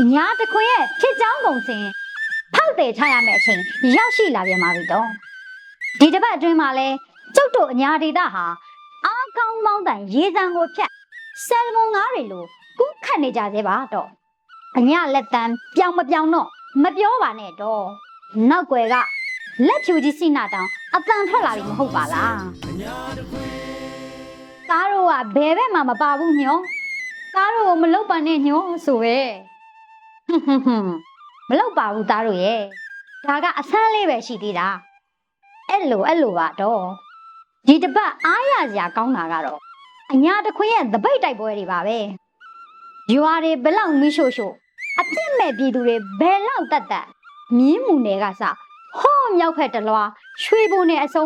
အညာတခွင်ရဲ့ဖြစ်ကြောင်းပုံစံဖောက်တယ်ချရမယ့်အချိန်ရောက်ရှိလာပြန်ပါပြီတော့ဒီတစ်ပတ်အတွင်းမှာလဲကျုပ်တို့အညာဒေတာဟာအားကောင်းမောင်းတန်ရေစံကိုဖြတ်ဆယ်မွန်ငါးတွေလိုကူးခတ်နေကြသေးပါတော့အညာလက်တန်းပြောင်မပြောင်တော့မပြောပါနဲ့တော့နောက်ွယ်ကလက်ဖြူကြီးစိနာတောင်အတန်ထွက်လာပြီမဟုတ်ပါလားကားတို့ကဘယ်ဘက်မှမပါဘူးညောကားတို့ကိုမလုတ်ပါနဲ့ညောဆိုပဲ ဟွန်းဟွန်းဟွန်းမလောက်ပါဘူးသားတို့ရဲ့ဒါကအဆန်းလေးပဲရှိသေးတာအဲ့လိုအဲ့လိုပါတော့ဒီတစ်ပတ်အားရစရာကောင်းတာကတော့အညာတစ်ခွင်ရဲ့သပိတ်တိုက်ပွဲတွေပါပဲရွာတွေဘယ်လောက်မီးရှို့ရှို့အပြစ်မဲ့ပြည်သူတွေဘယ်လောက်တတ်တတ်မြင်းမူနယ်ကစဟောမြောက်ဖက်တလွားရွှေဘုံနဲ့အစုံ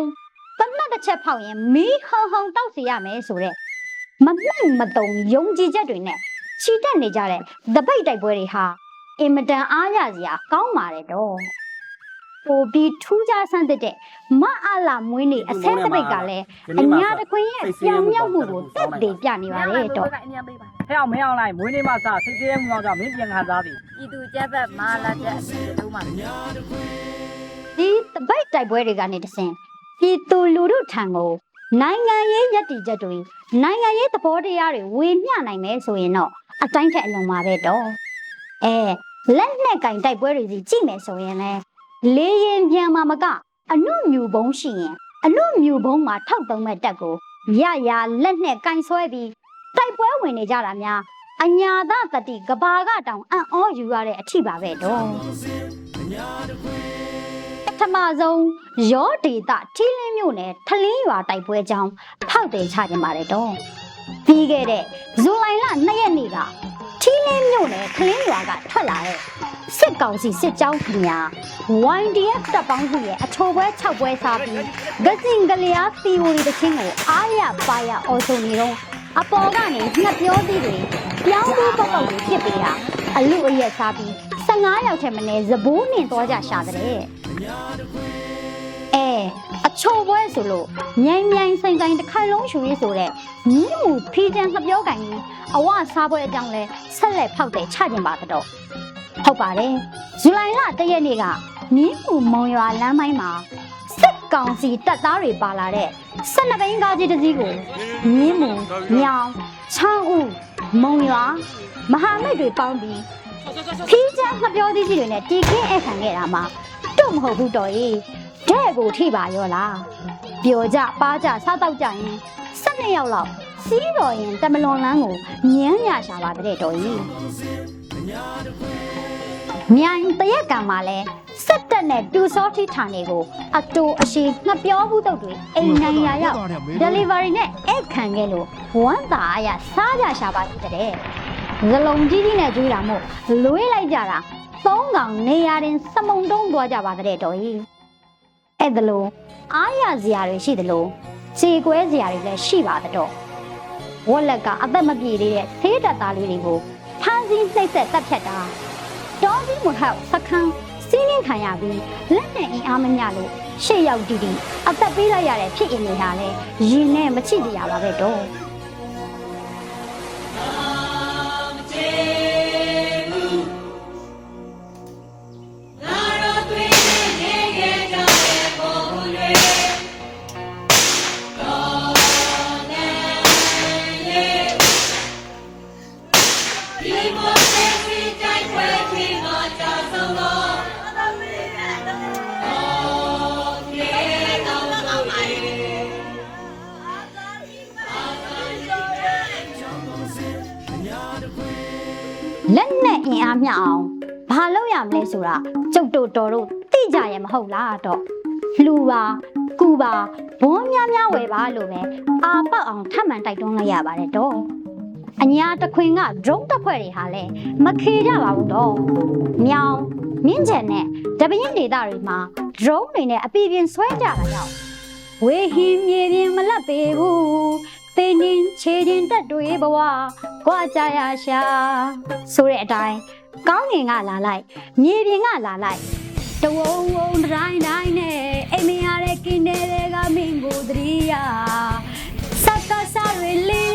တနတ်တစ်ချက်ဖောက်ရင်မီးဟုံဟုံတောက်စီရမယ်ဆိုတဲ့မမှန်မတုံယုံကြည်ချက်တွေနဲ့ချီတက်နေကြတဲ့သပိတ်တိုက်ပွဲတွေဟာ အင်မတန်အားရစရာကောင်းပါတယ်တော့ပိုပြီးထူးခြားဆန်းတဲ့မအားလာမွေးနေအဆဲတပိတ်ကလည်းအညာတခွင်ရဲ့ပြောင်မြောက်မှုကိုတက်တည်ပြနေပါလေတော့ဟဲ့အောင်မင်းအောင်လိုက်မွေးနေ့မှစစိတ်သေးမှုအောင်ကြောင့်မင်းပြန်ခံစားပြီပြည်သူကျက်ဘက်မာလာတဲ့အစီအလုံးမှာဒီတပိတ်တိုက်ပွဲတွေကနေတဆင်ပြည်သူလူထုထံကိုနိုင်ငံရေးယက်တီချက်တွေနိုင်ငံရေးသဘောတရားတွေဝေမျှနိုင်မယ်ဆိုရင်တော့အတိုင်းထက်အလွန်ပါပဲတော့အဲ လက်နဲ့ကင်တိုက်ပွဲတွေစီကြည့်မယ်ဆိုရင်လည်းလေရင်ပြန်မှာမကအနုမြူဘုံရှိရင်အနုမြူဘုံမှာထောက်သုံးမဲ့တက်ကိုရရလက်နဲ့ကင်ဆွဲပြီးတိုက်ပွဲဝင်နေကြတာများအညာသတတိကဘာကတောင်အံ့ဩယူရတဲ့အထိပါပဲတော့ပထမဆုံးရောဒေတာထီလင်းမြို့နယ်ထလင်းရွာတိုက်ပွဲကြောင်းဖောက်တယ်ချခြင်းပါတယ်တော့ပြီးခဲ့တဲ့ဇူလိုင်လ2ရက်နေ့ကထီလင်း မြို့နယ်ထလင်းရွာကထွက်လာတဲ့စစ်ကောင်စီစစ်ကြောင်းခင်ဗျာ YDF တပ်ပေါင်းစုရဲ့အချိုပွဲ6ပွဲစားပြီးဂစင်ကလျာသီဝီတချင်းကိုအားရပါရအော်ဆိုနေတော့အပေါ်ကနေငှက်ပြောသေးတွေပြောင်းပြီးပေါက်ပေါက်တွေဖြစ်ပေးတာအလူအရက်စားပြီး15ယောက်ထက်မနည်းဇဘိုးနှင်သွားကြရှာတဲ့အဲအ ချိုပွဲဆိုလို့မြိုင်မြိုင်ဆိုင်ဆိုင်တစ်ခိုင်လုံးရှူရေးဆိုတဲ့မြင်းမူဖီတန်ငပြောကင်ကြီးအဝစားပွဲအကြောင်းလဲဆက်လက်ဖောက်တယ်ချခြင်းပါတော့ဟုတ်ပါတယ်ဇူလိုင်လတရက်နေ့ကမြင်းမူမုံရွာလမ်းပိုင်းမှာစစ်ကောင်စီတပ်သားတွေပါလာတဲ့12ဘိန်းကားကြီးတစ်စီးကိုမြင်းမူညောင်ချောင်းဦးမုံရွာမဟာမိတ်တွေပေါင်းပြီးဖီတန်ငပြောသီးကြီးတွေနဲ့တီခင်းအခန့်ခဲ့တာမှာတော့မဟုတ်ဘူးတော်ကြီး တဲ့ကိုထိပါရောလားပျော်ကြပါကြစားတော့ကြရင်12ယောက်လောက်စီးတော်ရင်တမလွန်လန်းကိုညမ်းရရှာပါတဲ့တော်ကြီးမြိုင်တရက်ကံမှာလဲစက်တက်နဲ့ပြူစောထိဌာနေကိုအတူအရှိငှက်ပြောဘူးတုတ်တွေအိမ်နိုင်ရာရောက် delivery နဲ့အဲ့ခံခဲ့လို့ဝမ်းသာအရစားကြရှာပါတဲ့ဇလုံးကြီးကြီးနဲ့ကျွေးတာမို့လွေးလိုက်ကြတာသုံးကောင်နေရာတင်စမုံတုံးသွားကြပါတဲ့တော်ကြီး အဲ့ဒါလို့အားရစရာတွေရှိသလိုခြေကွဲစရာတွေလည်းရှိပါတော့ဝက်လက်ကအသက်မပြေသေးတဲ့သေးတက်သားလေးတွေကိုဖမ်းဆီးနှိပ်စက်တပ်ဖြတ်တာတောကြီးမဟောက်စခန်းစီးနှင်းခံရပြီးလက်နဲ့အင်အားမမျှလို့ရှေ့ရောက်တီးတီးအသက်ပေးလိုက်ရတဲ့ဖြစ်ရင်တွေဟာလည်းရင်နဲ့မချိကြရပါပဲတော့ မျှအောင်ဘာလုပ်ရမလဲဆိုတာကျုပ်တို့တော်တို့သိကြရဲ့မဟုတ်လားတော့လှူပါကူပါဘွန်းများများဝယ်ပါလို့ပဲအာပေါက်အောင်ထပ်မံတိုက်တွန်းလိုက်ရပါတယ်တော့အညာတခွင်က drone တပ်ဖွဲ့တွေဟာလည်းမခေကြပါဘူးတော့မြောင်မြင့်ချန်နဲ့တပင်းဒေသတွေမှာ drone တွေနဲ့အပြည့်ပြင်းဆွဲကြတာကြောင့်ဝေဟင်းမြေပြင်မလတ်ပေဘူး သိန်းင်းခြေချင်းတက်တွေဘဝကြွားကြရရှာဆိုတဲ့အတိုင်းကောင်းငင်ကလာလိုက်မြေပြင်ကလာလိုက်တဝုံဝုံတိုင်းတိုင်းနဲ့အိမ်မရတဲ့ကင်းတွေကမင်းကိုတရိယာစက်တဆတွေလေး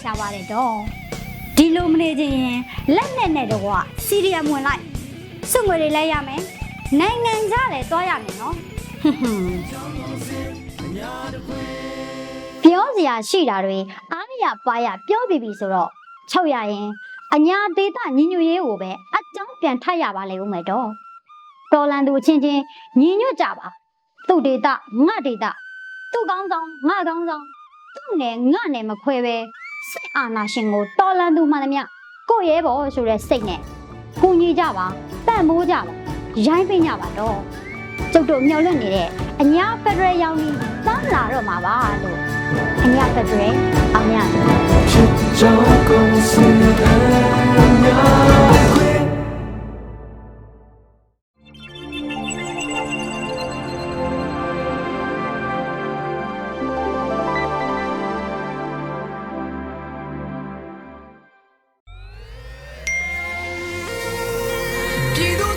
ရရှာပါတယ်တော့ဒီလိုမနေခြင်းရင်လက်နဲ့နဲ့တော့ကစီရီယမ်ဝင်လိုက်စုငွေတွေလဲရမယ်နိုင်ငံခြားလည်းသွားရမယ်နော်ဟွန်းဟွန်းပြောစရာရှိတာတွေအားရပါရပြောပြပြီဆိုတော့ချုပ်ရရင်အညာဒေတာညီညွတ်ရေးကိုပဲအကြောင်းပြန်ထပ်ရပါလေဦးမယ်တော့တော်လန်သူအချင်းချင်းညီညွတ်ကြပါသူ့ဒေတာငါဒေတာသူ့ကောင်းဆောင်ငါကောင်းဆောင်သူ့နယ်ငါနယ်မခွဲပဲစိတ် အာနာရှင်ကိုတော်လန်သူမှန်သမျှကိုယ့်ရဲဘော်ဆိုတဲ့စိတ်နဲ့ကူညီကြပါပံ့ပိုးကြပါရိုင်းပင်းကြပါတော့ကျုပ်တို့မျှော်လင့်နေတဲ့အညာဖက်ဒရယ်ရောင်းပြီးတောင်းလာတော့မှာပါလို့အညာဖက်ဒရယ်အောင်ရမ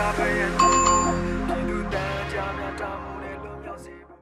大白天。